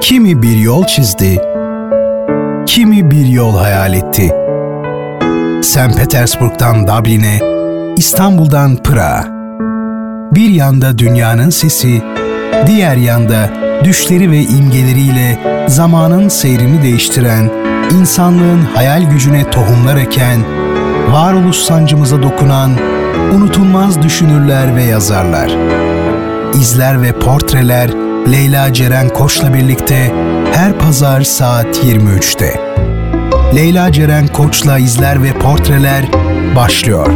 Kimi bir yol çizdi, kimi bir yol hayal etti. St. Petersburg'dan Dublin'e, İstanbul'dan Pırağa. Bir yanda dünyanın sesi, diğer yanda düşleri ve imgeleriyle zamanın seyrini değiştiren, insanlığın hayal gücüne tohumlar eken, varoluş sancımıza dokunan unutulmaz düşünürler ve yazarlar. İzler ve portreler Leyla Ceren Koç'la birlikte her pazar saat 23'te. Leyla Ceren Koç'la izler ve portreler başlıyor.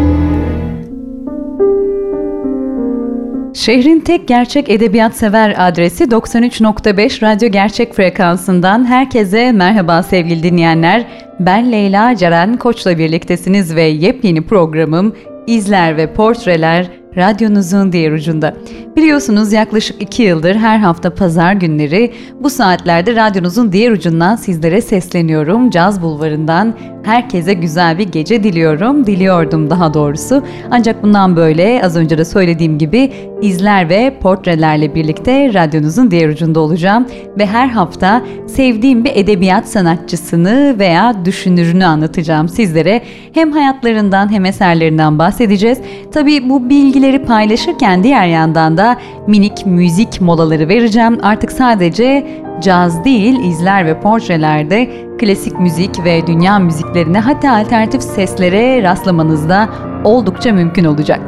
Şehrin tek gerçek edebiyat sever adresi 93.5 Radyo Gerçek frekansından herkese merhaba sevgili dinleyenler. Ben Leyla Ceren Koç'la birliktesiniz ve yepyeni programım İzler ve Portreler radyonuzun diğer ucunda. Biliyorsunuz yaklaşık iki yıldır her hafta pazar günleri bu saatlerde radyonuzun diğer ucundan sizlere sesleniyorum. Caz Bulvarı'ndan herkese güzel bir gece diliyorum. Diliyordum daha doğrusu. Ancak bundan böyle az önce de söylediğim gibi izler ve portrelerle birlikte radyonuzun diğer ucunda olacağım. Ve her hafta sevdiğim bir edebiyat sanatçısını veya düşünürünü anlatacağım sizlere. Hem hayatlarından hem eserlerinden bahsedeceğiz. Tabii bu bilgileri paylaşırken diğer yandan da minik müzik molaları vereceğim. Artık sadece caz değil, izler ve portrelerde klasik müzik ve dünya müziklerine hatta alternatif seslere rastlamanız da oldukça mümkün olacak.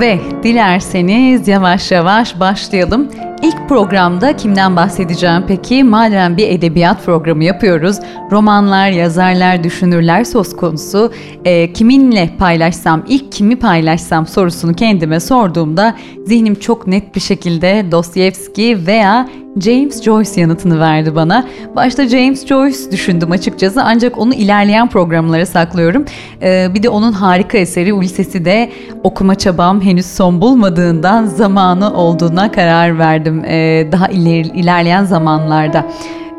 Ve dilerseniz yavaş yavaş başlayalım. İlk programda kimden bahsedeceğim peki? Madem bir edebiyat programı yapıyoruz, romanlar, yazarlar, düşünürler söz konusu. E, kiminle paylaşsam, ilk kimi paylaşsam sorusunu kendime sorduğumda zihnim çok net bir şekilde Dostoyevski veya James Joyce yanıtını verdi bana. Başta James Joyce düşündüm açıkçası ancak onu ilerleyen programlara saklıyorum. Ee, bir de onun harika eseri Ulysses'i de okuma çabam henüz son bulmadığından zamanı olduğuna karar verdim. Ee, daha iler, ilerleyen zamanlarda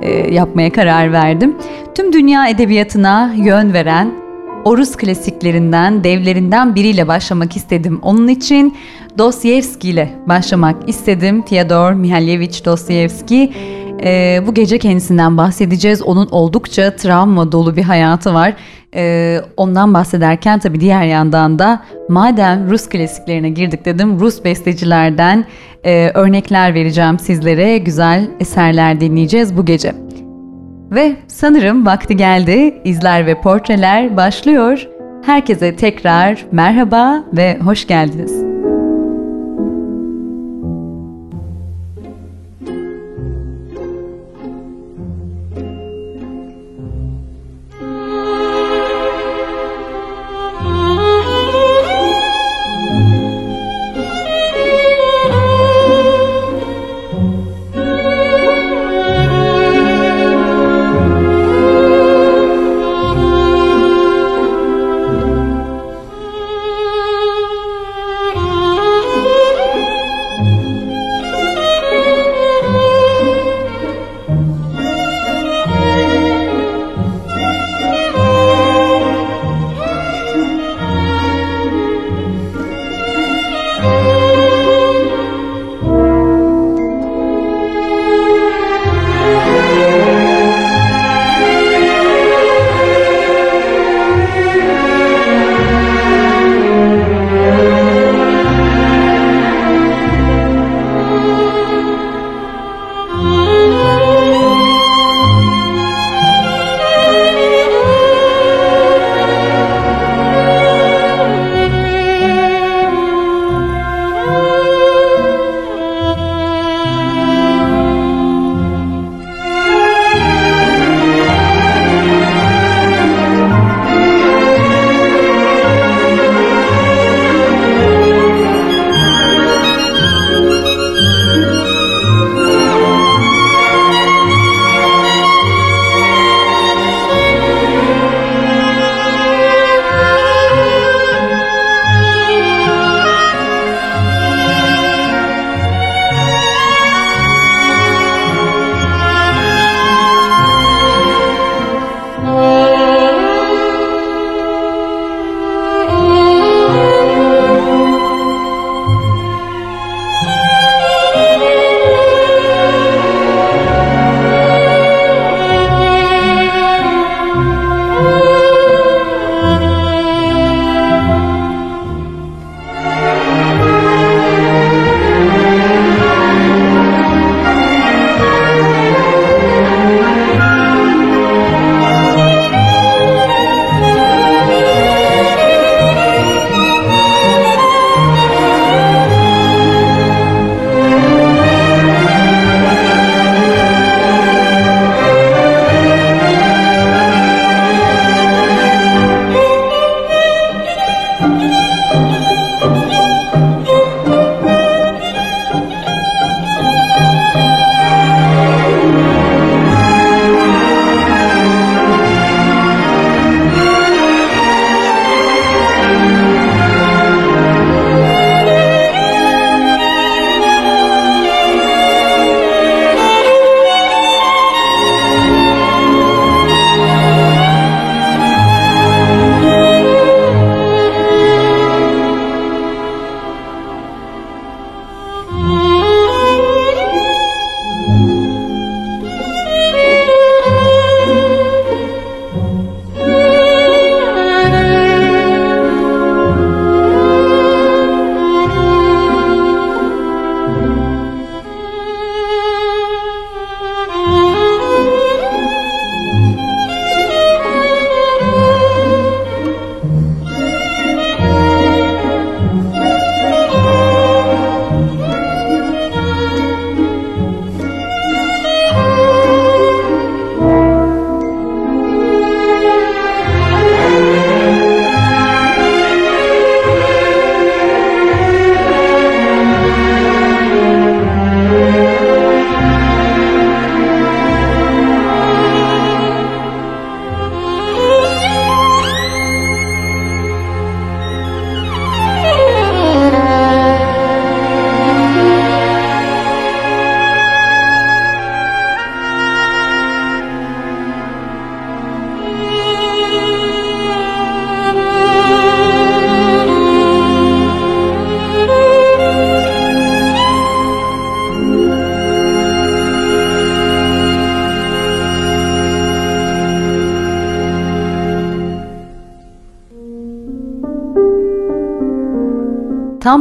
e, yapmaya karar verdim. Tüm dünya edebiyatına yön veren o Rus klasiklerinden, devlerinden biriyle başlamak istedim. Onun için Dostoyevski ile başlamak istedim. Fyodor Mihalyevich Dostoyevski. Ee, bu gece kendisinden bahsedeceğiz. Onun oldukça travma dolu bir hayatı var. Ee, ondan bahsederken tabii diğer yandan da madem Rus klasiklerine girdik dedim. Rus bestecilerden e, örnekler vereceğim sizlere. Güzel eserler dinleyeceğiz bu gece. Ve sanırım vakti geldi. İzler ve portreler başlıyor. Herkese tekrar merhaba ve hoş geldiniz.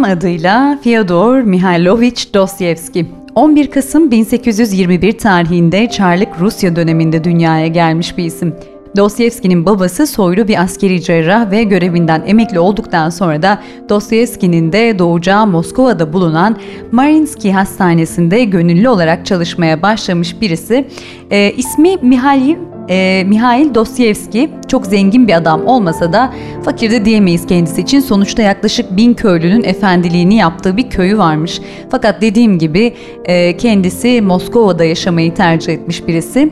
Adıyla Fyodor Mihailovich Dostoyevski. 11 Kasım 1821 tarihinde Çarlık Rusya döneminde dünyaya gelmiş bir isim. Dostoyevski'nin babası soylu bir askeri cerrah ve görevinden emekli olduktan sonra da Dostoyevski'nin de doğacağı Moskova'da bulunan Mariinsky Hastanesi'nde gönüllü olarak çalışmaya başlamış birisi. E, ismi Mihail e, Mihail Dostoyevski çok zengin bir adam olmasa da fakir de diyemeyiz kendisi için. Sonuçta yaklaşık bin köylünün efendiliğini yaptığı bir köyü varmış. Fakat dediğim gibi e, kendisi Moskova'da yaşamayı tercih etmiş birisi.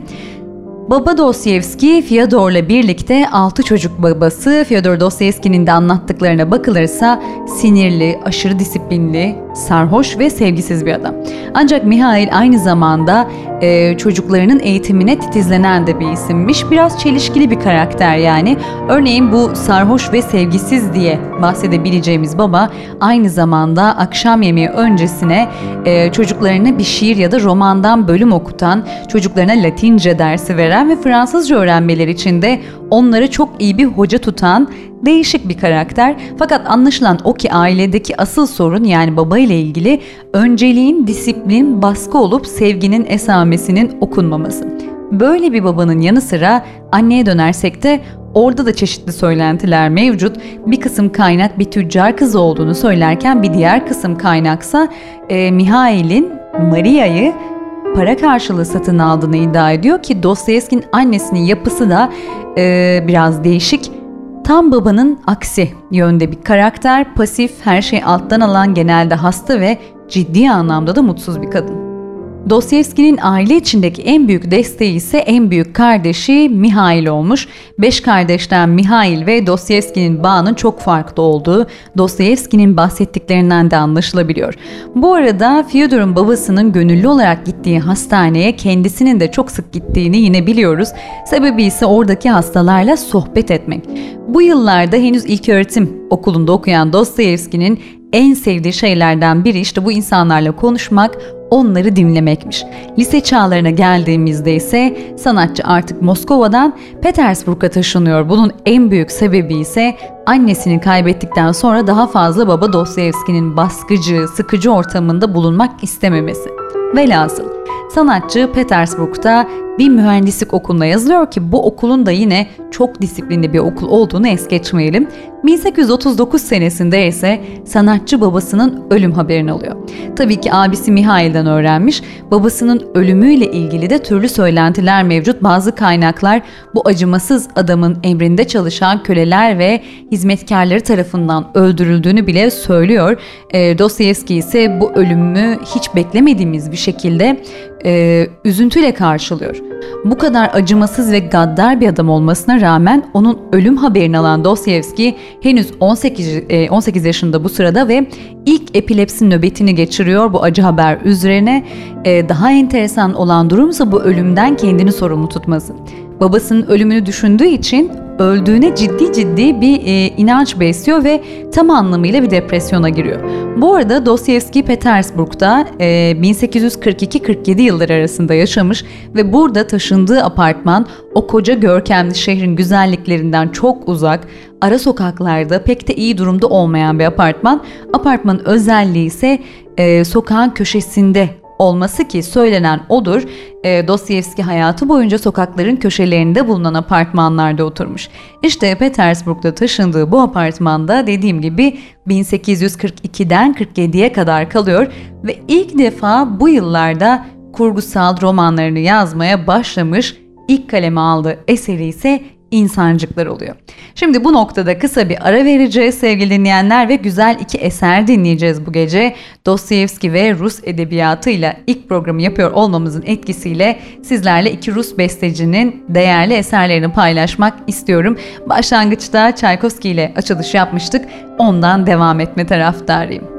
Baba Dostoyevski, Fyodor'la birlikte 6 çocuk babası. Fyodor Dostoyevski'nin de anlattıklarına bakılırsa sinirli, aşırı disiplinli, sarhoş ve sevgisiz bir adam. Ancak Mihail aynı zamanda e, çocuklarının eğitimine titizlenen de bir isimmiş. Biraz çelişkili bir karakter yani. Örneğin bu sarhoş ve sevgisiz diye bahsedebileceğimiz baba aynı zamanda akşam yemeği öncesine e, çocuklarına bir şiir ya da romandan bölüm okutan, çocuklarına Latince dersi veren ve Fransızca öğrenmeleri için de onları çok iyi bir hoca tutan değişik bir karakter. Fakat anlaşılan o ki ailedeki asıl sorun yani baba ile ilgili önceliğin disiplin, baskı olup sevginin esamesinin okunmaması. Böyle bir babanın yanı sıra anneye dönersek de orada da çeşitli söylentiler mevcut. Bir kısım kaynak bir tüccar kızı olduğunu söylerken bir diğer kısım kaynaksa e, Mihail'in Maria'yı para karşılığı satın aldığını iddia ediyor ki Dostoyevski'nin annesinin yapısı da e, biraz değişik. Tam babanın aksi yönde bir karakter, pasif, her şeyi alttan alan genelde hasta ve ciddi anlamda da mutsuz bir kadın. Dostoyevski'nin aile içindeki en büyük desteği ise en büyük kardeşi Mihail olmuş. Beş kardeşten Mihail ve Dostoyevski'nin bağının çok farklı olduğu Dostoyevski'nin bahsettiklerinden de anlaşılabiliyor. Bu arada Fyodor'un babasının gönüllü olarak gittiği hastaneye kendisinin de çok sık gittiğini yine biliyoruz. Sebebi ise oradaki hastalarla sohbet etmek. Bu yıllarda henüz ilköğretim okulunda okuyan Dostoyevski'nin en sevdiği şeylerden biri işte bu insanlarla konuşmak, onları dinlemekmiş. Lise çağlarına geldiğimizde ise sanatçı artık Moskova'dan Petersburg'a taşınıyor. Bunun en büyük sebebi ise annesini kaybettikten sonra daha fazla baba Dostoyevski'nin baskıcı, sıkıcı ortamında bulunmak istememesi. Velhasıl sanatçı Petersburg'da bir mühendislik okuluna yazılıyor ki bu okulun da yine çok disiplinli bir okul olduğunu es geçmeyelim. 1839 senesinde ise sanatçı babasının ölüm haberini alıyor. Tabii ki abisi Mihail'den öğrenmiş. Babasının ölümüyle ilgili de türlü söylentiler mevcut. Bazı kaynaklar bu acımasız adamın emrinde çalışan köleler ve hizmetkarları tarafından öldürüldüğünü bile söylüyor. E, Dostoyevski ise bu ölümü hiç beklemediğimiz bir şekilde e, üzüntüyle karşılıyor. Bu kadar acımasız ve gaddar bir adam olmasına rağmen onun ölüm haberini alan Dostoyevski henüz 18, 18 e, yaşında bu sırada ve ilk epilepsi nöbetini geçiriyor bu acı haber üzerine. E, daha enteresan olan durumsa bu ölümden kendini sorumlu tutması. Babasının ölümünü düşündüğü için öldüğüne ciddi ciddi bir e, inanç besliyor ve tam anlamıyla bir depresyona giriyor. Bu arada Dostoyevski Petersburg'da e, 1842-47 yılları arasında yaşamış ve burada taşındığı apartman o koca görkemli şehrin güzelliklerinden çok uzak, ara sokaklarda pek de iyi durumda olmayan bir apartman. Apartmanın özelliği ise e, sokağın köşesinde olması ki söylenen odur. E, Dostoyevski hayatı boyunca sokakların köşelerinde bulunan apartmanlarda oturmuş. İşte Petersburg'da taşındığı bu apartmanda dediğim gibi 1842'den 47'ye kadar kalıyor ve ilk defa bu yıllarda kurgusal romanlarını yazmaya başlamış. İlk kaleme aldığı eseri ise insancıklar oluyor. Şimdi bu noktada kısa bir ara vereceğiz sevgili dinleyenler ve güzel iki eser dinleyeceğiz bu gece. Dostoyevski ve Rus edebiyatıyla ilk programı yapıyor olmamızın etkisiyle sizlerle iki Rus bestecinin değerli eserlerini paylaşmak istiyorum. Başlangıçta Çaykovski ile açılış yapmıştık. Ondan devam etme taraftarıyım.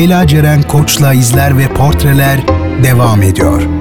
Leyla Ceren Koç'la izler ve portreler devam ediyor.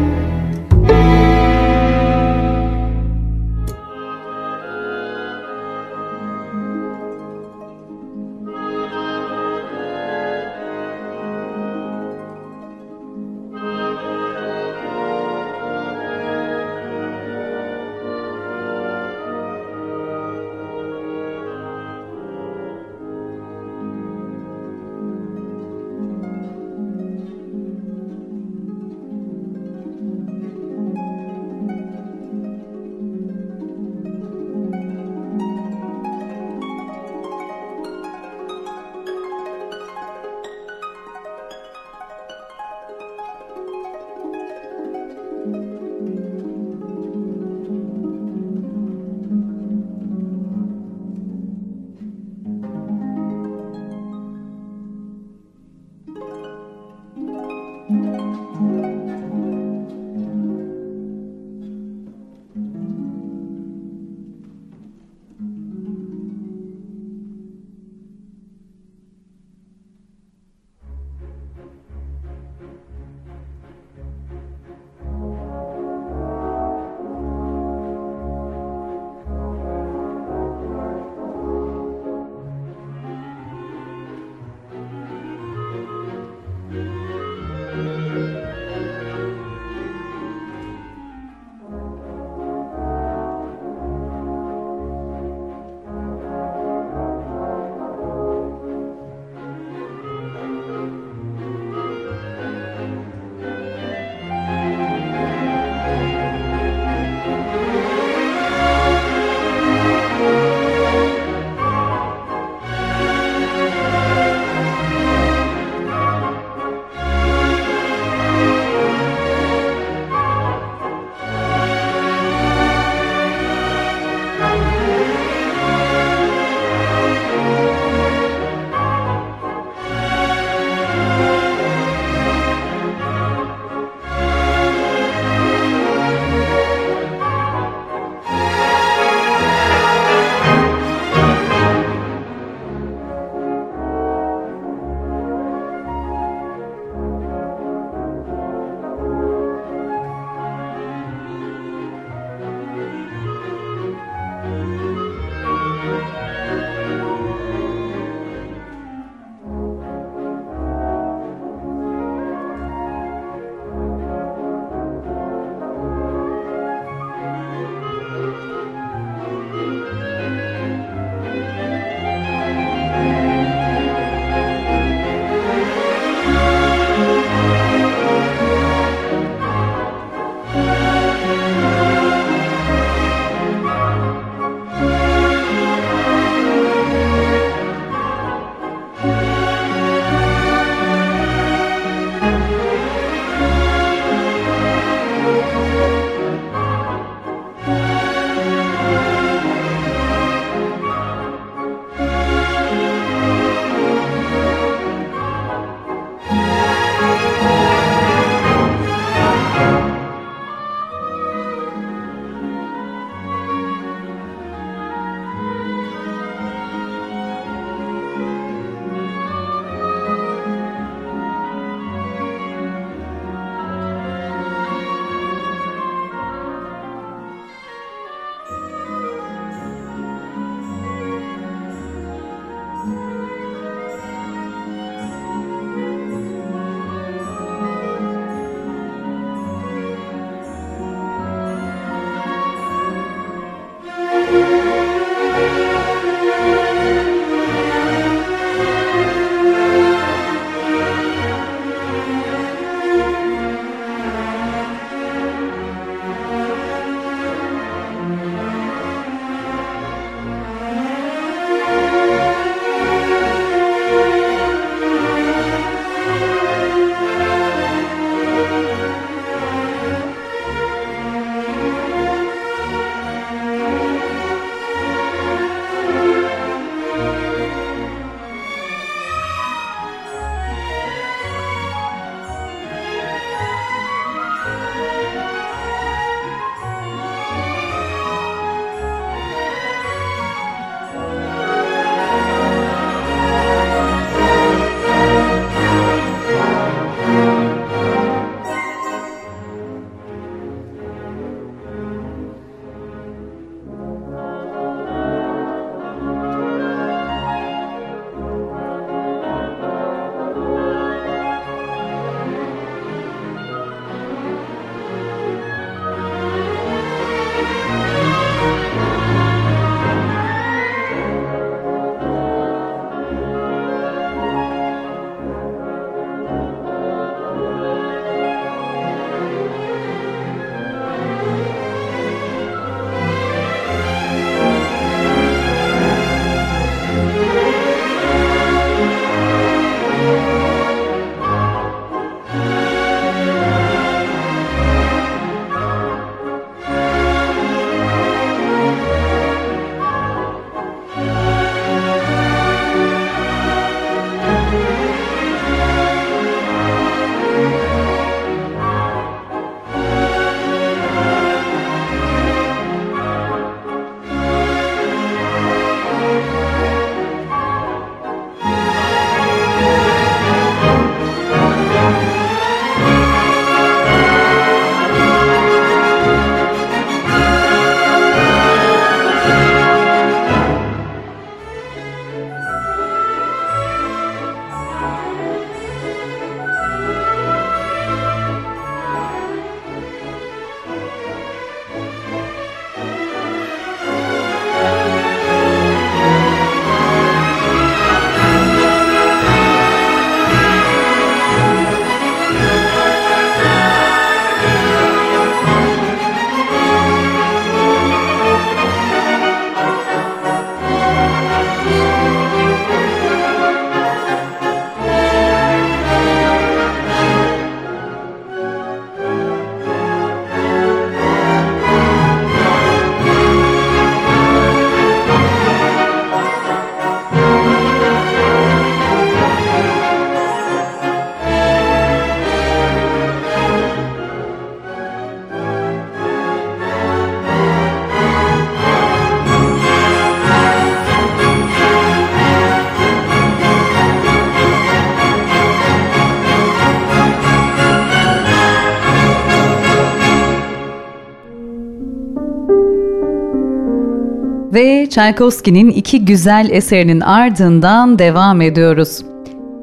Ve Tchaikovsky'nin iki güzel eserinin ardından devam ediyoruz.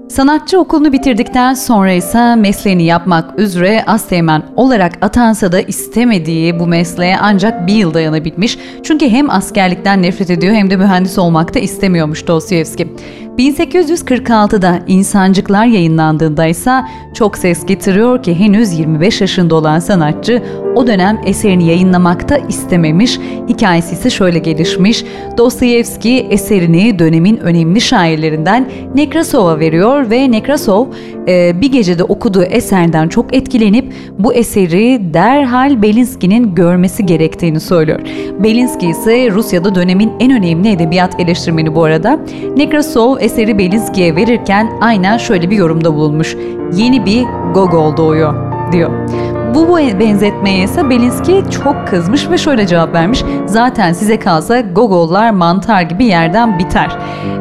Sanatçı okulunu bitirdikten sonra ise mesleğini yapmak üzere Asteğmen olarak atansa da istemediği bu mesleğe ancak bir yıl dayanabilmiş. Çünkü hem askerlikten nefret ediyor hem de mühendis olmak da istemiyormuş Dostoyevski. 1846'da İnsancıklar yayınlandığında ise çok ses getiriyor ki henüz 25 yaşında olan sanatçı o dönem eserini yayınlamakta istememiş. Hikayesi ise şöyle gelişmiş. Dostoyevski eserini dönemin önemli şairlerinden Nekrasov'a veriyor ve Nekrasov e, bir gecede okuduğu eserden çok etkilenip bu eseri derhal Belinsky'nin görmesi gerektiğini söylüyor. Belinsky ise Rusya'da dönemin en önemli edebiyat eleştirmeni bu arada. Nekrasov eseri Belinsky'ye verirken aynen şöyle bir yorumda bulunmuş. Yeni bir Gogol doğuyor diyor. Bu benzetmeye ise Belinsky çok kızmış ve şöyle cevap vermiş. Zaten size kalsa Gogollar mantar gibi yerden biter.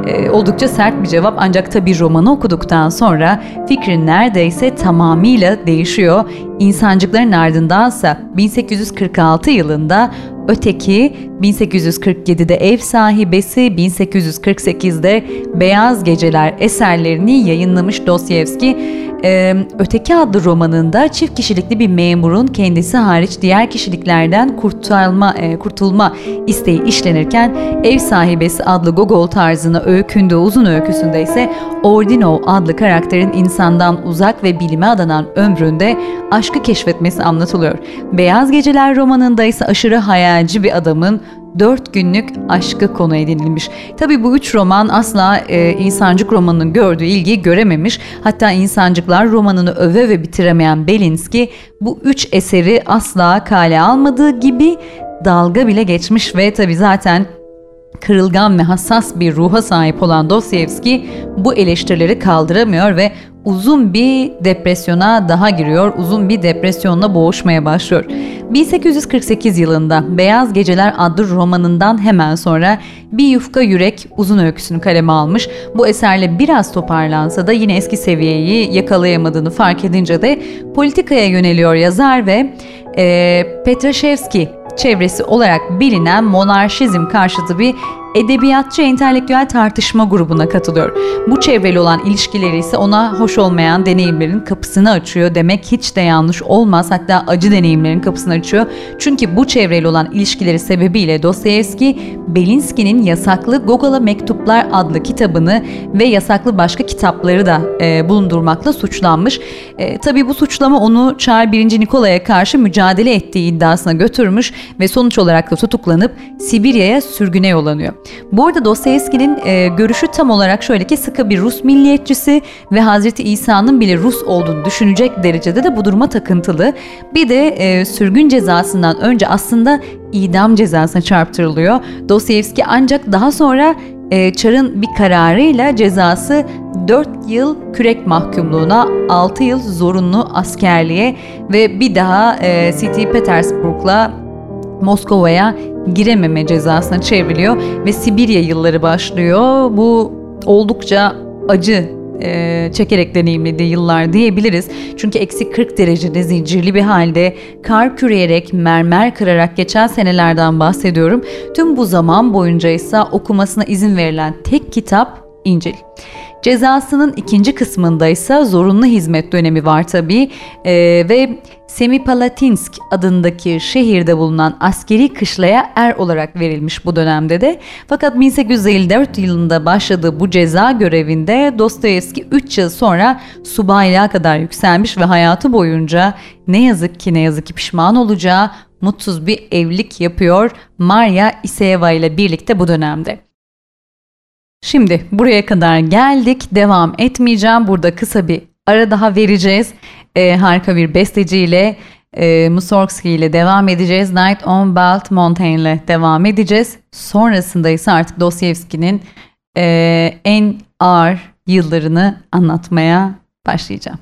Ee, oldukça sert bir cevap ancak tabi romanı okuduktan sonra fikrin neredeyse tamamıyla değişiyor. İnsancıkların ardındansa 1846 yılında Öteki 1847'de Ev Sahibesi, 1848'de Beyaz Geceler eserlerini yayınlamış Dostoyevski. Ee, Öteki adlı romanında çift kişilikli bir memurun kendisi hariç diğer kişiliklerden kurtulma, e, kurtulma isteği işlenirken Ev Sahibesi adlı Gogol tarzına öykündüğü uzun öyküsünde ise Ordinov adlı karakterin insandan uzak ve bilime adanan ömründe aşkı keşfetmesi anlatılıyor. Beyaz Geceler romanında ise aşırı hayalci bir adamın dört günlük aşkı konu edinilmiş. Tabii bu üç roman asla e, insancık romanının gördüğü ilgiyi görememiş. Hatta insancıklar romanını öve ve bitiremeyen Belinski bu üç eseri asla kale almadığı gibi dalga bile geçmiş ve tabii zaten kırılgan ve hassas bir ruha sahip olan Dostoyevski bu eleştirileri kaldıramıyor ve uzun bir depresyona daha giriyor, uzun bir depresyonla boğuşmaya başlıyor. 1848 yılında Beyaz Geceler adlı romanından hemen sonra Bir Yufka Yürek uzun öyküsünü kaleme almış. Bu eserle biraz toparlansa da yine eski seviyeyi yakalayamadığını fark edince de politikaya yöneliyor yazar ve e, Petraşevski çevresi olarak bilinen monarşizm karşıtı bir edebiyatçı entelektüel tartışma grubuna katılıyor. Bu çevreli olan ilişkileri ise ona hoş olmayan deneyimlerin kapısını açıyor demek hiç de yanlış olmaz. Hatta acı deneyimlerin kapısını açıyor. Çünkü bu çevreli olan ilişkileri sebebiyle Dostoyevski, Belinsky'nin yasaklı Gogol'a Mektuplar adlı kitabını ve yasaklı başka kitapları da e, bulundurmakla suçlanmış. E, tabii bu suçlama onu Çar 1. Nikola'ya karşı mücadele ettiği iddiasına götürmüş ve sonuç olarak da tutuklanıp Sibirya'ya sürgüne yollanıyor. Bu arada Dostoyevski'nin e, görüşü tam olarak şöyle ki sıkı bir Rus milliyetçisi ve Hazreti İsa'nın bile Rus olduğunu düşünecek derecede de bu duruma takıntılı. Bir de e, sürgün cezasından önce aslında idam cezasına çarptırılıyor. Dostoyevski ancak daha sonra e, Çar'ın bir kararıyla cezası 4 yıl kürek mahkumluğuna, 6 yıl zorunlu askerliğe ve bir daha e, St. Petersburg'la Moskova'ya girememe cezasına çevriliyor ve Sibirya yılları başlıyor. Bu oldukça acı e, çekerek deneyimlediği yıllar diyebiliriz. Çünkü eksi 40 derecede zincirli bir halde kar küreyerek, mermer kırarak geçen senelerden bahsediyorum. Tüm bu zaman boyunca ise okumasına izin verilen tek kitap İncil. Cezasının ikinci kısmında ise zorunlu hizmet dönemi var tabii ee, ve Semipalatinsk adındaki şehirde bulunan askeri kışlaya er olarak verilmiş bu dönemde de. Fakat 1854 yılında başladığı bu ceza görevinde Dostoyevski 3 yıl sonra subaylığa kadar yükselmiş ve hayatı boyunca ne yazık ki ne yazık ki pişman olacağı mutsuz bir evlilik yapıyor Maria Iseyeva ile birlikte bu dönemde. Şimdi buraya kadar geldik. Devam etmeyeceğim. Burada kısa bir ara daha vereceğiz. Ee, harika bir besteciyle e, Mussorgsky ile devam edeceğiz. Night on Belt Mountain ile devam edeceğiz. Sonrasında ise artık Dostoyevski'nin e, en ağır yıllarını anlatmaya başlayacağım.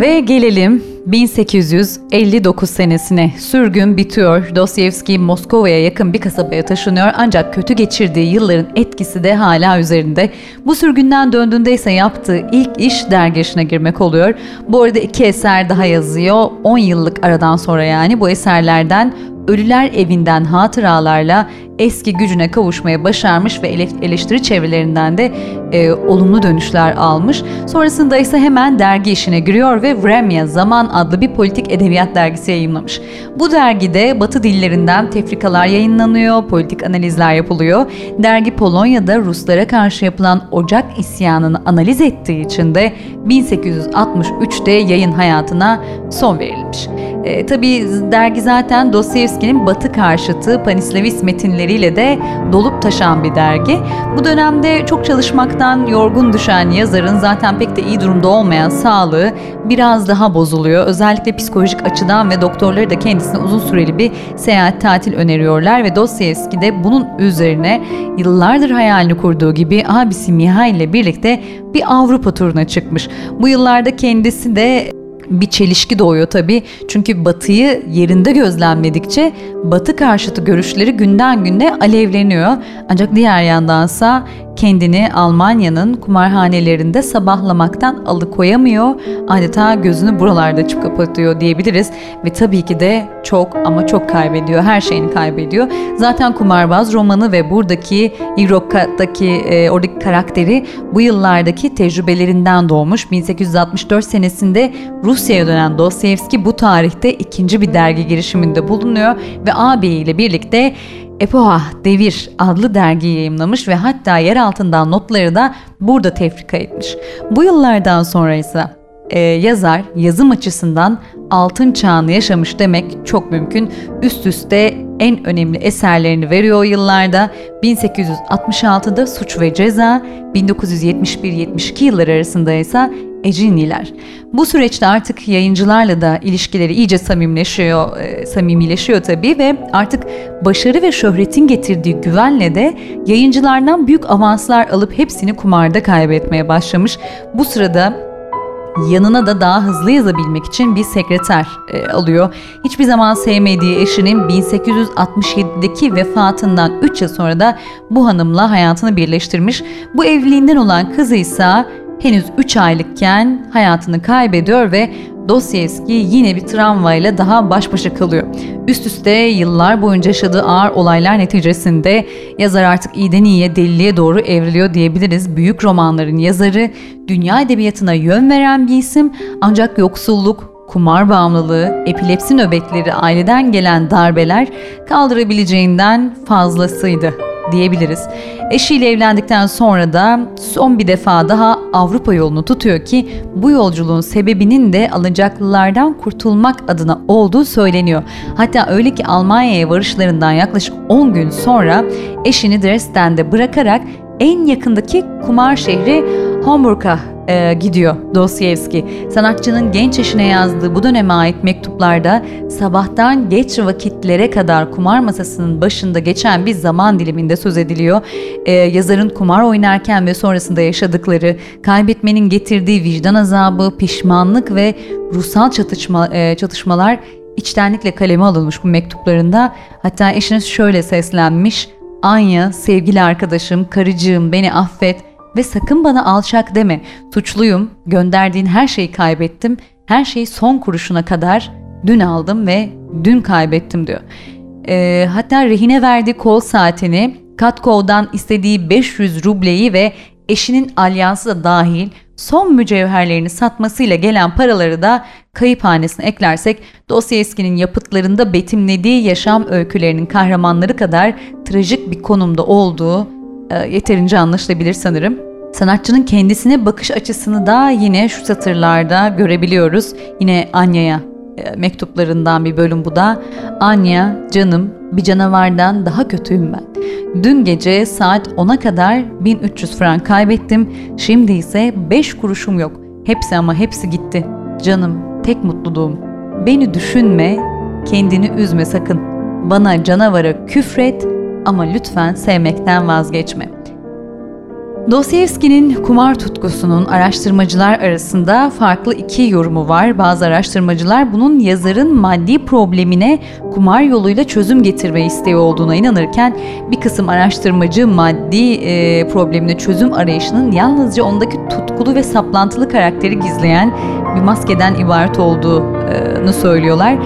Ve gelelim 1859 senesine. Sürgün bitiyor. Dostoyevski Moskova'ya yakın bir kasabaya taşınıyor ancak kötü geçirdiği yılların etkisi de hala üzerinde. Bu sürgünden döndüğünde ise yaptığı ilk iş dergi işine girmek oluyor. Bu arada iki eser daha yazıyor. 10 yıllık aradan sonra yani bu eserlerden Ölüler Evi'nden hatıralarla eski gücüne kavuşmaya başarmış ve eleştiri çevrelerinden de e, olumlu dönüşler almış. Sonrasında ise hemen dergi işine giriyor ve Vremya Zaman adlı bir politik edebiyat dergisi yayınlamış. Bu dergide Batı dillerinden tefrikalar yayınlanıyor, politik analizler yapılıyor. Dergi Polonya'da Ruslara karşı yapılan Ocak isyanını analiz ettiği için de 1863'te yayın hayatına son verilmiş. E, tabii dergi zaten Dostoyevski'nin Batı karşıtı Panislavist metinleriyle de dolup taşan bir dergi. Bu dönemde çok çalışmaktan yorgun düşen yazarın zaten pek de iyi durumda olmayan sağlığı biraz daha bozuluyor. Özellikle psikolojik açıdan ve doktorları da kendisine uzun süreli bir seyahat tatil öneriyorlar ve Dostoyevski de bunun üzerine yıllardır hayalini kurduğu gibi abisi Mihail ile birlikte bir Avrupa turuna çıkmış. Bu yıllarda kendisi de bir çelişki doğuyor tabii. Çünkü Batı'yı yerinde gözlemledikçe Batı karşıtı görüşleri günden güne alevleniyor. Ancak diğer yandansa kendini Almanya'nın kumarhanelerinde sabahlamaktan alıkoyamıyor. Adeta gözünü buralarda açıp kapatıyor diyebiliriz. Ve tabii ki de çok ama çok kaybediyor. Her şeyini kaybediyor. Zaten kumarbaz romanı ve buradaki Iroka'daki e, oradaki karakteri bu yıllardaki tecrübelerinden doğmuş. 1864 senesinde Rusya'ya dönen Dostoyevski bu tarihte ikinci bir dergi girişiminde bulunuyor ve ağabeyiyle birlikte Epoha Devir adlı dergi yayımlamış ve hatta yer altından notları da burada tefrika etmiş. Bu yıllardan sonra ise e, yazar yazım açısından altın çağını yaşamış demek çok mümkün. Üst üste en önemli eserlerini veriyor o yıllarda. 1866'da Suç ve Ceza, 1971-72 yılları arasında ise Eciniler. Bu süreçte artık yayıncılarla da ilişkileri iyice samimileşiyor, e, samimileşiyor tabii ve artık başarı ve şöhretin getirdiği güvenle de yayıncılardan büyük avanslar alıp hepsini kumarda kaybetmeye başlamış. Bu sırada yanına da daha hızlı yazabilmek için bir sekreter e, alıyor. Hiçbir zaman sevmediği eşinin 1867'deki vefatından 3 yıl sonra da bu hanımla hayatını birleştirmiş. Bu evliliğinden olan kızı ise henüz 3 aylıkken hayatını kaybediyor ve Dostoyevski yine bir travmayla daha baş başa kalıyor. Üst üste yıllar boyunca yaşadığı ağır olaylar neticesinde yazar artık iyiden iyiye deliliğe doğru evriliyor diyebiliriz. Büyük romanların yazarı, dünya edebiyatına yön veren bir isim ancak yoksulluk, kumar bağımlılığı, epilepsi nöbetleri, aileden gelen darbeler kaldırabileceğinden fazlasıydı diyebiliriz. Eşiyle evlendikten sonra da son bir defa daha Avrupa yolunu tutuyor ki bu yolculuğun sebebinin de alacaklılardan kurtulmak adına olduğu söyleniyor. Hatta öyle ki Almanya'ya varışlarından yaklaşık 10 gün sonra eşini Dresden'de bırakarak en yakındaki kumar şehri Hamburg'a e, gidiyor Dostoyevski. Sanatçının genç yaşına yazdığı bu döneme ait mektuplarda sabahtan geç vakitlere kadar kumar masasının başında geçen bir zaman diliminde söz ediliyor. E, yazarın kumar oynarken ve sonrasında yaşadıkları, kaybetmenin getirdiği vicdan azabı, pişmanlık ve ruhsal çatışma, e, çatışmalar içtenlikle kaleme alınmış bu mektuplarında. Hatta eşiniz şöyle seslenmiş. Anya, sevgili arkadaşım, karıcığım beni affet ve sakın bana alçak deme. Suçluyum. Gönderdiğin her şeyi kaybettim. Her şeyi son kuruşuna kadar dün aldım ve dün kaybettim diyor. E, hatta rehine verdiği kol saatini, Katkov'dan istediği 500 rubleyi ve eşinin alyansı da dahil son mücevherlerini satmasıyla gelen paraları da kayıp hanesine eklersek Dostoyevski'nin yapıtlarında betimlediği yaşam öykülerinin kahramanları kadar trajik bir konumda olduğu yeterince anlaşılabilir sanırım. Sanatçının kendisine bakış açısını da yine şu satırlarda görebiliyoruz. Yine Anya'ya e, mektuplarından bir bölüm bu da. Anya, canım, bir canavardan daha kötüyüm ben. Dün gece saat 10'a kadar 1300 frank kaybettim. Şimdi ise 5 kuruşum yok. Hepsi ama hepsi gitti. Canım, tek mutluluğum. Beni düşünme, kendini üzme sakın. Bana canavara küfret, ama lütfen sevmekten vazgeçme. Dostoyevski'nin kumar tutkusunun araştırmacılar arasında farklı iki yorumu var. Bazı araştırmacılar bunun yazarın maddi problemine kumar yoluyla çözüm getirme isteği olduğuna inanırken bir kısım araştırmacı maddi e, problemine çözüm arayışının yalnızca ondaki tutkulu ve saplantılı karakteri gizleyen bir maskeden ibaret olduğunu söylüyorlar.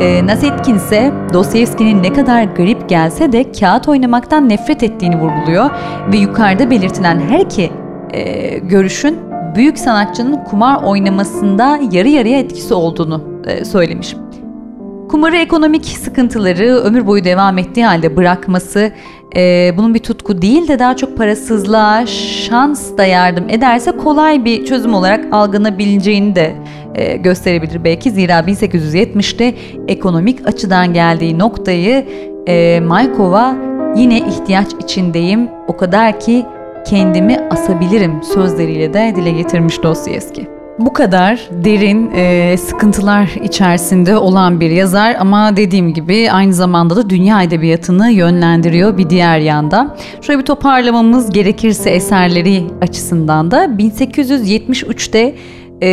E, Nasetkin ise Dostoyevski'nin ne kadar garip gelse de kağıt oynamaktan nefret ettiğini vurguluyor ve yukarıda belirtilen her iki e, görüşün büyük sanatçının kumar oynamasında yarı yarıya etkisi olduğunu e, söylemiş. Kumarı ekonomik sıkıntıları ömür boyu devam ettiği halde bırakması e, bunun bir tutku değil de daha çok parasızlığa, şans da yardım ederse kolay bir çözüm olarak algılanabileceğini de e, gösterebilir belki. Zira 1870'te ekonomik açıdan geldiği noktayı e, Maykova yine ihtiyaç içindeyim o kadar ki kendimi asabilirim sözleriyle de dile getirmiş Dostoyevski. Bu kadar derin e, sıkıntılar içerisinde olan bir yazar ama dediğim gibi aynı zamanda da dünya edebiyatını yönlendiriyor bir diğer yanda. Şöyle bir toparlamamız gerekirse eserleri açısından da 1873'te e,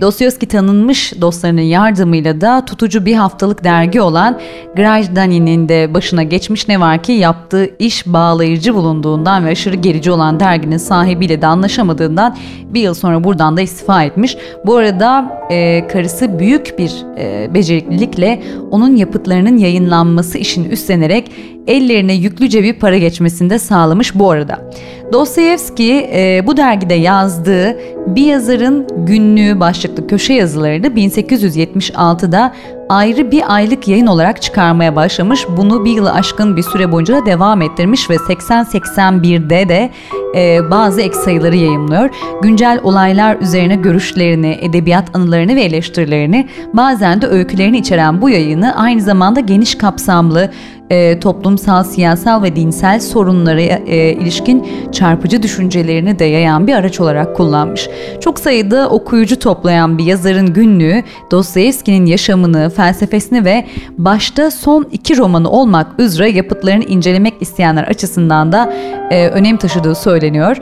Dostoyevski tanınmış dostlarının yardımıyla da tutucu bir haftalık dergi olan Grajdani'nin de başına geçmiş ne var ki yaptığı iş bağlayıcı bulunduğundan ve aşırı gerici olan derginin sahibiyle de anlaşamadığından bir yıl sonra buradan da istifa etmiş. Bu arada e, karısı büyük bir e, beceriklilikle onun yapıtlarının yayınlanması işini üstlenerek ellerine yüklüce bir para geçmesini de sağlamış bu arada. Dostoyevski e, bu dergide yazdığı bir yazarın günlüğü başlıklı köşe yazılarını 1876'da ayrı bir aylık yayın olarak çıkarmaya başlamış. Bunu bir yılı aşkın bir süre boyunca da devam ettirmiş ve 80-81'de de e, bazı ek sayıları yayımlıyor. Güncel olaylar üzerine görüşlerini, edebiyat anılarını ve eleştirilerini bazen de öykülerini içeren bu yayını aynı zamanda geniş kapsamlı e, toplumsal, siyasal ve dinsel sorunlara e, ilişkin çarpıcı düşüncelerini de yayan bir araç olarak kullanmış. Çok sayıda okuyucu toplayan bir yazarın günlüğü Dostoyevski'nin yaşamını, felsefesini ve başta son iki romanı olmak üzere yapıtlarını incelemek isteyenler açısından da e, önem taşıdığı söyleniyor.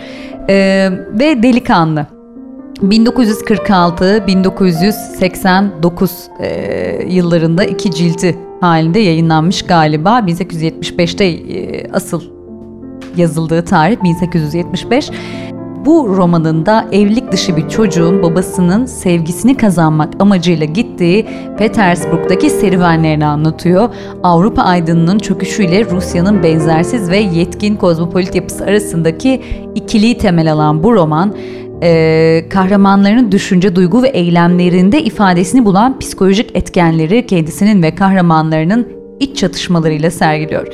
E, ve delikanlı. 1946-1989 e, yıllarında iki cilti halinde yayınlanmış galiba. 1875'te e, asıl yazıldığı tarih 1875. bu romanında evlilik dışı bir çocuğun babasının sevgisini kazanmak amacıyla gittiği Petersburg'daki serüvenlerini anlatıyor. Avrupa aydınının çöküşüyle Rusya'nın benzersiz ve yetkin kozmopolit yapısı arasındaki ikiliyi temel alan bu roman e, kahramanların düşünce, duygu ve eylemlerinde ifadesini bulan psikolojik etkenleri kendisinin ve kahramanlarının iç çatışmalarıyla sergiliyor.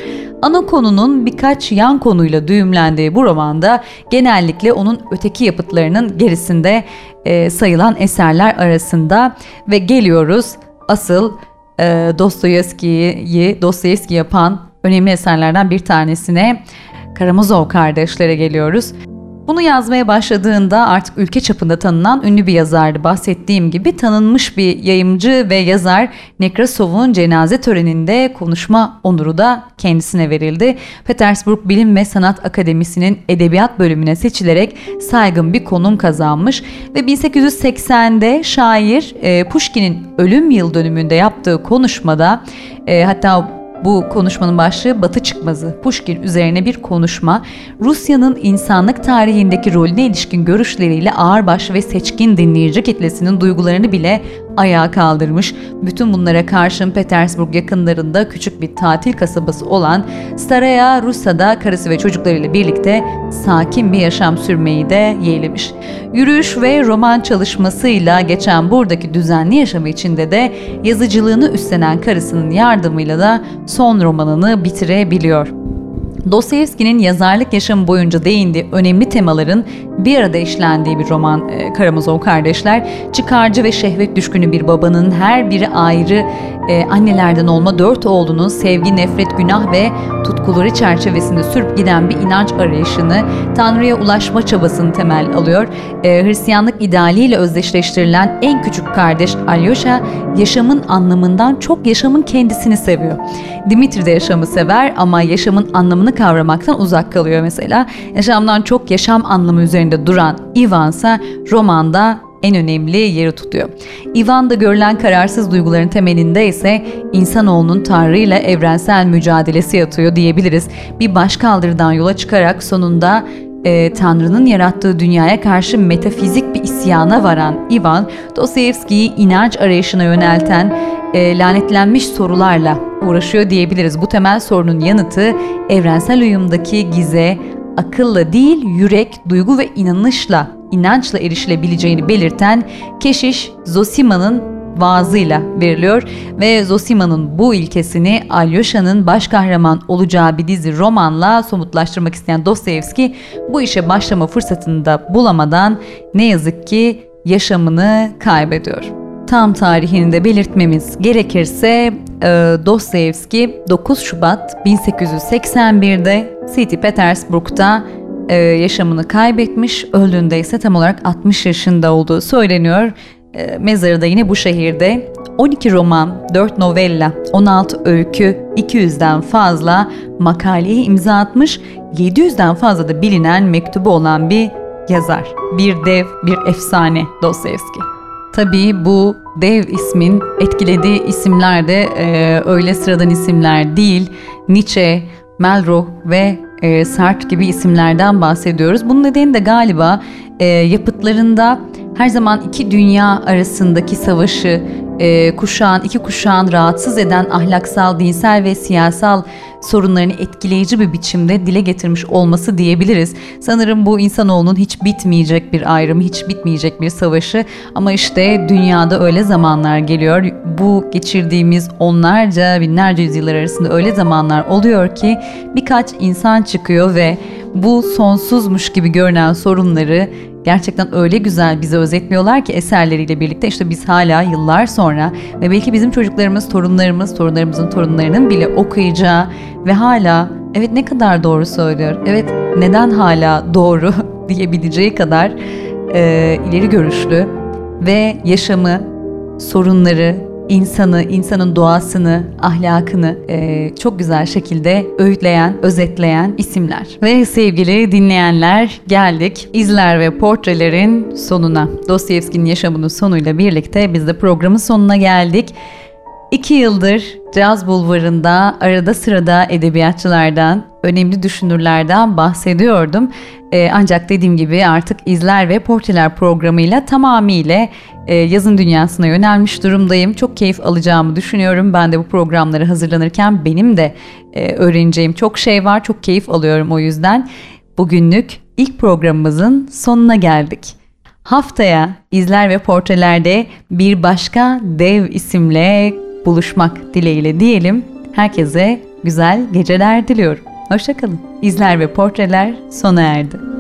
Ana konunun birkaç yan konuyla düğümlendiği bu romanda genellikle onun öteki yapıtlarının gerisinde e, sayılan eserler arasında ve geliyoruz asıl e, Dostoyevski'yi Dostoyevski yapan önemli eserlerden bir tanesine Karamazov kardeşlere geliyoruz. Bunu yazmaya başladığında artık ülke çapında tanınan ünlü bir yazardı. Bahsettiğim gibi tanınmış bir yayımcı ve yazar Nekrasov'un cenaze töreninde konuşma onuru da kendisine verildi. Petersburg Bilim ve Sanat Akademisi'nin edebiyat bölümüne seçilerek saygın bir konum kazanmış ve 1880'de şair e, Pushkin'in ölüm yıl dönümünde yaptığı konuşmada e, hatta bu konuşmanın başlığı Batı Çıkmazı, Pushkin üzerine bir konuşma, Rusya'nın insanlık tarihindeki rolüne ilişkin görüşleriyle ağırbaş ve seçkin dinleyici kitlesinin duygularını bile ayağa kaldırmış. Bütün bunlara karşın Petersburg yakınlarında küçük bir tatil kasabası olan Staraya Rusya'da karısı ve çocuklarıyla birlikte sakin bir yaşam sürmeyi de yeğlemiş. Yürüyüş ve roman çalışmasıyla geçen buradaki düzenli yaşamı içinde de yazıcılığını üstlenen karısının yardımıyla da son romanını bitirebiliyor. Dostoyevski'nin yazarlık yaşamı boyunca değindiği önemli temaların bir arada işlendiği bir roman e, Karamazov Kardeşler. Çıkarcı ve şehvet düşkünü bir babanın her biri ayrı e, annelerden olma dört oğlunun sevgi, nefret, günah ve tutkuları çerçevesinde sürüp giden bir inanç arayışını, Tanrı'ya ulaşma çabasını temel alıyor. E, Hristiyanlık idealiyle özdeşleştirilen en küçük kardeş Alyosha yaşamın anlamından çok yaşamın kendisini seviyor. Dimitri de yaşamı sever ama yaşamın anlamını kavramaktan uzak kalıyor mesela. Yaşamdan çok yaşam anlamı üzerinde duran Ivan ise romanda en önemli yeri tutuyor. Ivan'da görülen kararsız duyguların temelinde ise insanoğlunun Tanrı ile evrensel mücadelesi yatıyor diyebiliriz. Bir başkaldırıdan yola çıkarak sonunda e, Tanrı'nın yarattığı dünyaya karşı metafizik bir isyana varan Ivan, Dostoyevski'yi inanç arayışına yönelten e, lanetlenmiş sorularla uğraşıyor diyebiliriz. Bu temel sorunun yanıtı evrensel uyumdaki gize, akılla değil yürek, duygu ve inanışla, inançla erişilebileceğini belirten keşiş Zosima'nın vaazıyla veriliyor ve Zosima'nın bu ilkesini Alyosha'nın baş kahraman olacağı bir dizi romanla somutlaştırmak isteyen Dostoyevski bu işe başlama fırsatını da bulamadan ne yazık ki yaşamını kaybediyor. Tam tarihini de belirtmemiz gerekirse e, Dostoyevski 9 Şubat 1881'de St. Petersburg'da e, yaşamını kaybetmiş. Öldüğünde ise tam olarak 60 yaşında olduğu söyleniyor. E, mezarı da yine bu şehirde. 12 roman, 4 novella, 16 öykü, 200'den fazla makaleye imza atmış, 700'den fazla da bilinen mektubu olan bir yazar. Bir dev, bir efsane Dostoyevski. Tabii bu dev ismin etkilediği isimler de e, öyle sıradan isimler değil. Nietzsche, Malraux ve e, Sartre gibi isimlerden bahsediyoruz. Bunun nedeni de galiba e, yapıtlarında her zaman iki dünya arasındaki savaşı, e, kuşağın, iki kuşağın rahatsız eden ahlaksal, dinsel ve siyasal sorunlarını etkileyici bir biçimde dile getirmiş olması diyebiliriz. Sanırım bu insanoğlunun hiç bitmeyecek bir ayrımı, hiç bitmeyecek bir savaşı ama işte dünyada öyle zamanlar geliyor. Bu geçirdiğimiz onlarca, binlerce yüzyıllar arasında öyle zamanlar oluyor ki birkaç insan çıkıyor ve bu sonsuzmuş gibi görünen sorunları gerçekten öyle güzel bize özetliyorlar ki eserleriyle birlikte işte biz hala yıllar sonra ve belki bizim çocuklarımız, torunlarımız, torunlarımızın torunlarının bile okuyacağı ve hala evet ne kadar doğru söylüyor, evet neden hala doğru? diyebileceği kadar e, ileri görüşlü ve yaşamı, sorunları, insanı, insanın doğasını, ahlakını e, çok güzel şekilde öğütleyen, özetleyen isimler. Ve sevgili dinleyenler geldik izler ve portrelerin sonuna. Dostoyevski'nin yaşamının sonuyla birlikte biz de programın sonuna geldik. İki yıldır Caz Bulvarı'nda arada sırada edebiyatçılardan, önemli düşünürlerden bahsediyordum. Ee, ancak dediğim gibi artık izler ve portreler programıyla tamamıyla e, yazın dünyasına yönelmiş durumdayım. Çok keyif alacağımı düşünüyorum. Ben de bu programları hazırlanırken benim de e, öğreneceğim çok şey var. Çok keyif alıyorum o yüzden. Bugünlük ilk programımızın sonuna geldik. Haftaya izler ve portrelerde bir başka dev isimle buluşmak dileğiyle diyelim. Herkese güzel geceler diliyorum. Hoşçakalın. İzler ve portreler sona erdi.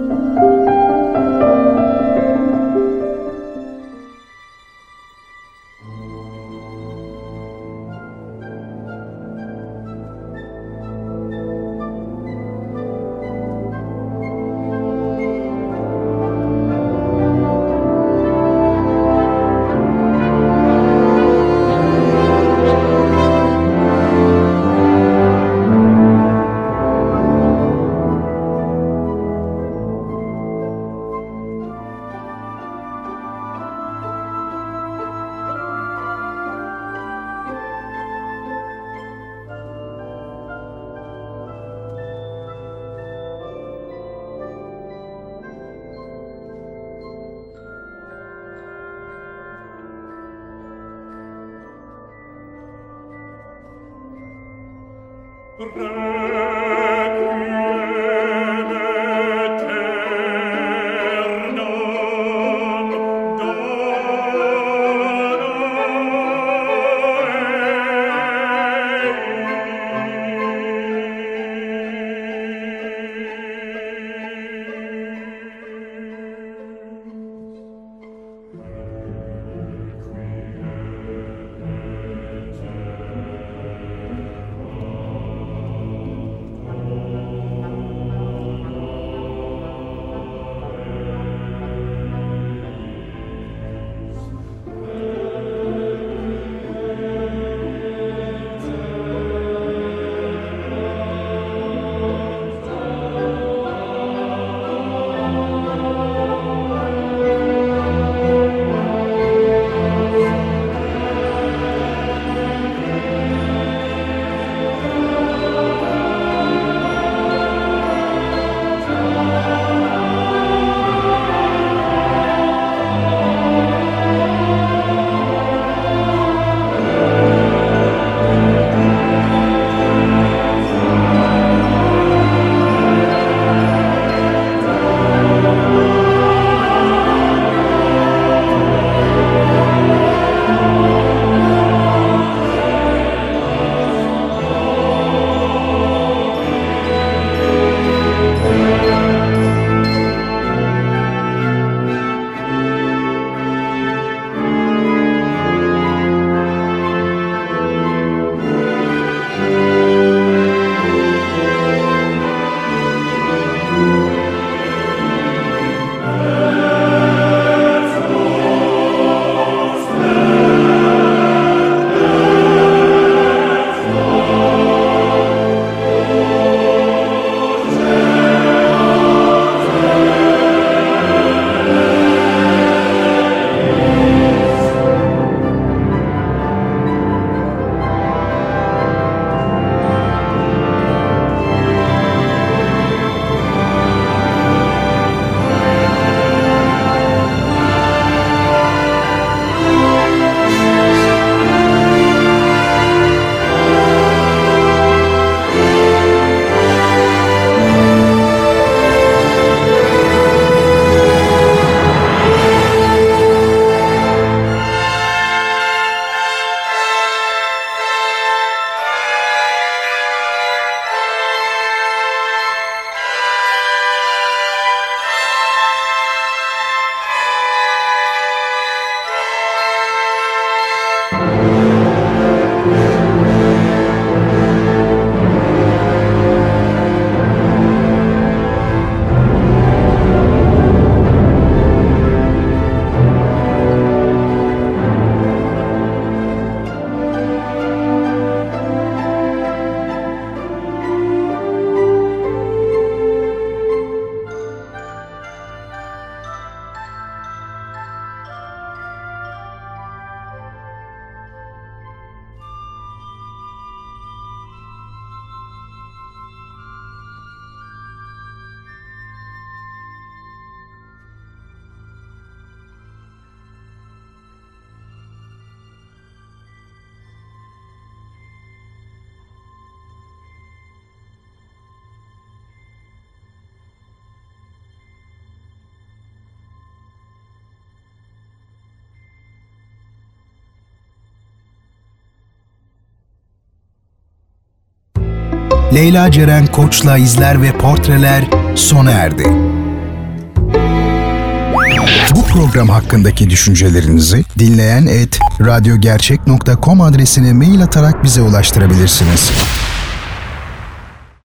Leyla Ceren Koç'la izler ve portreler sona erdi. Bu program hakkındaki düşüncelerinizi dinleyen et radyogercek.com adresine mail atarak bize ulaştırabilirsiniz.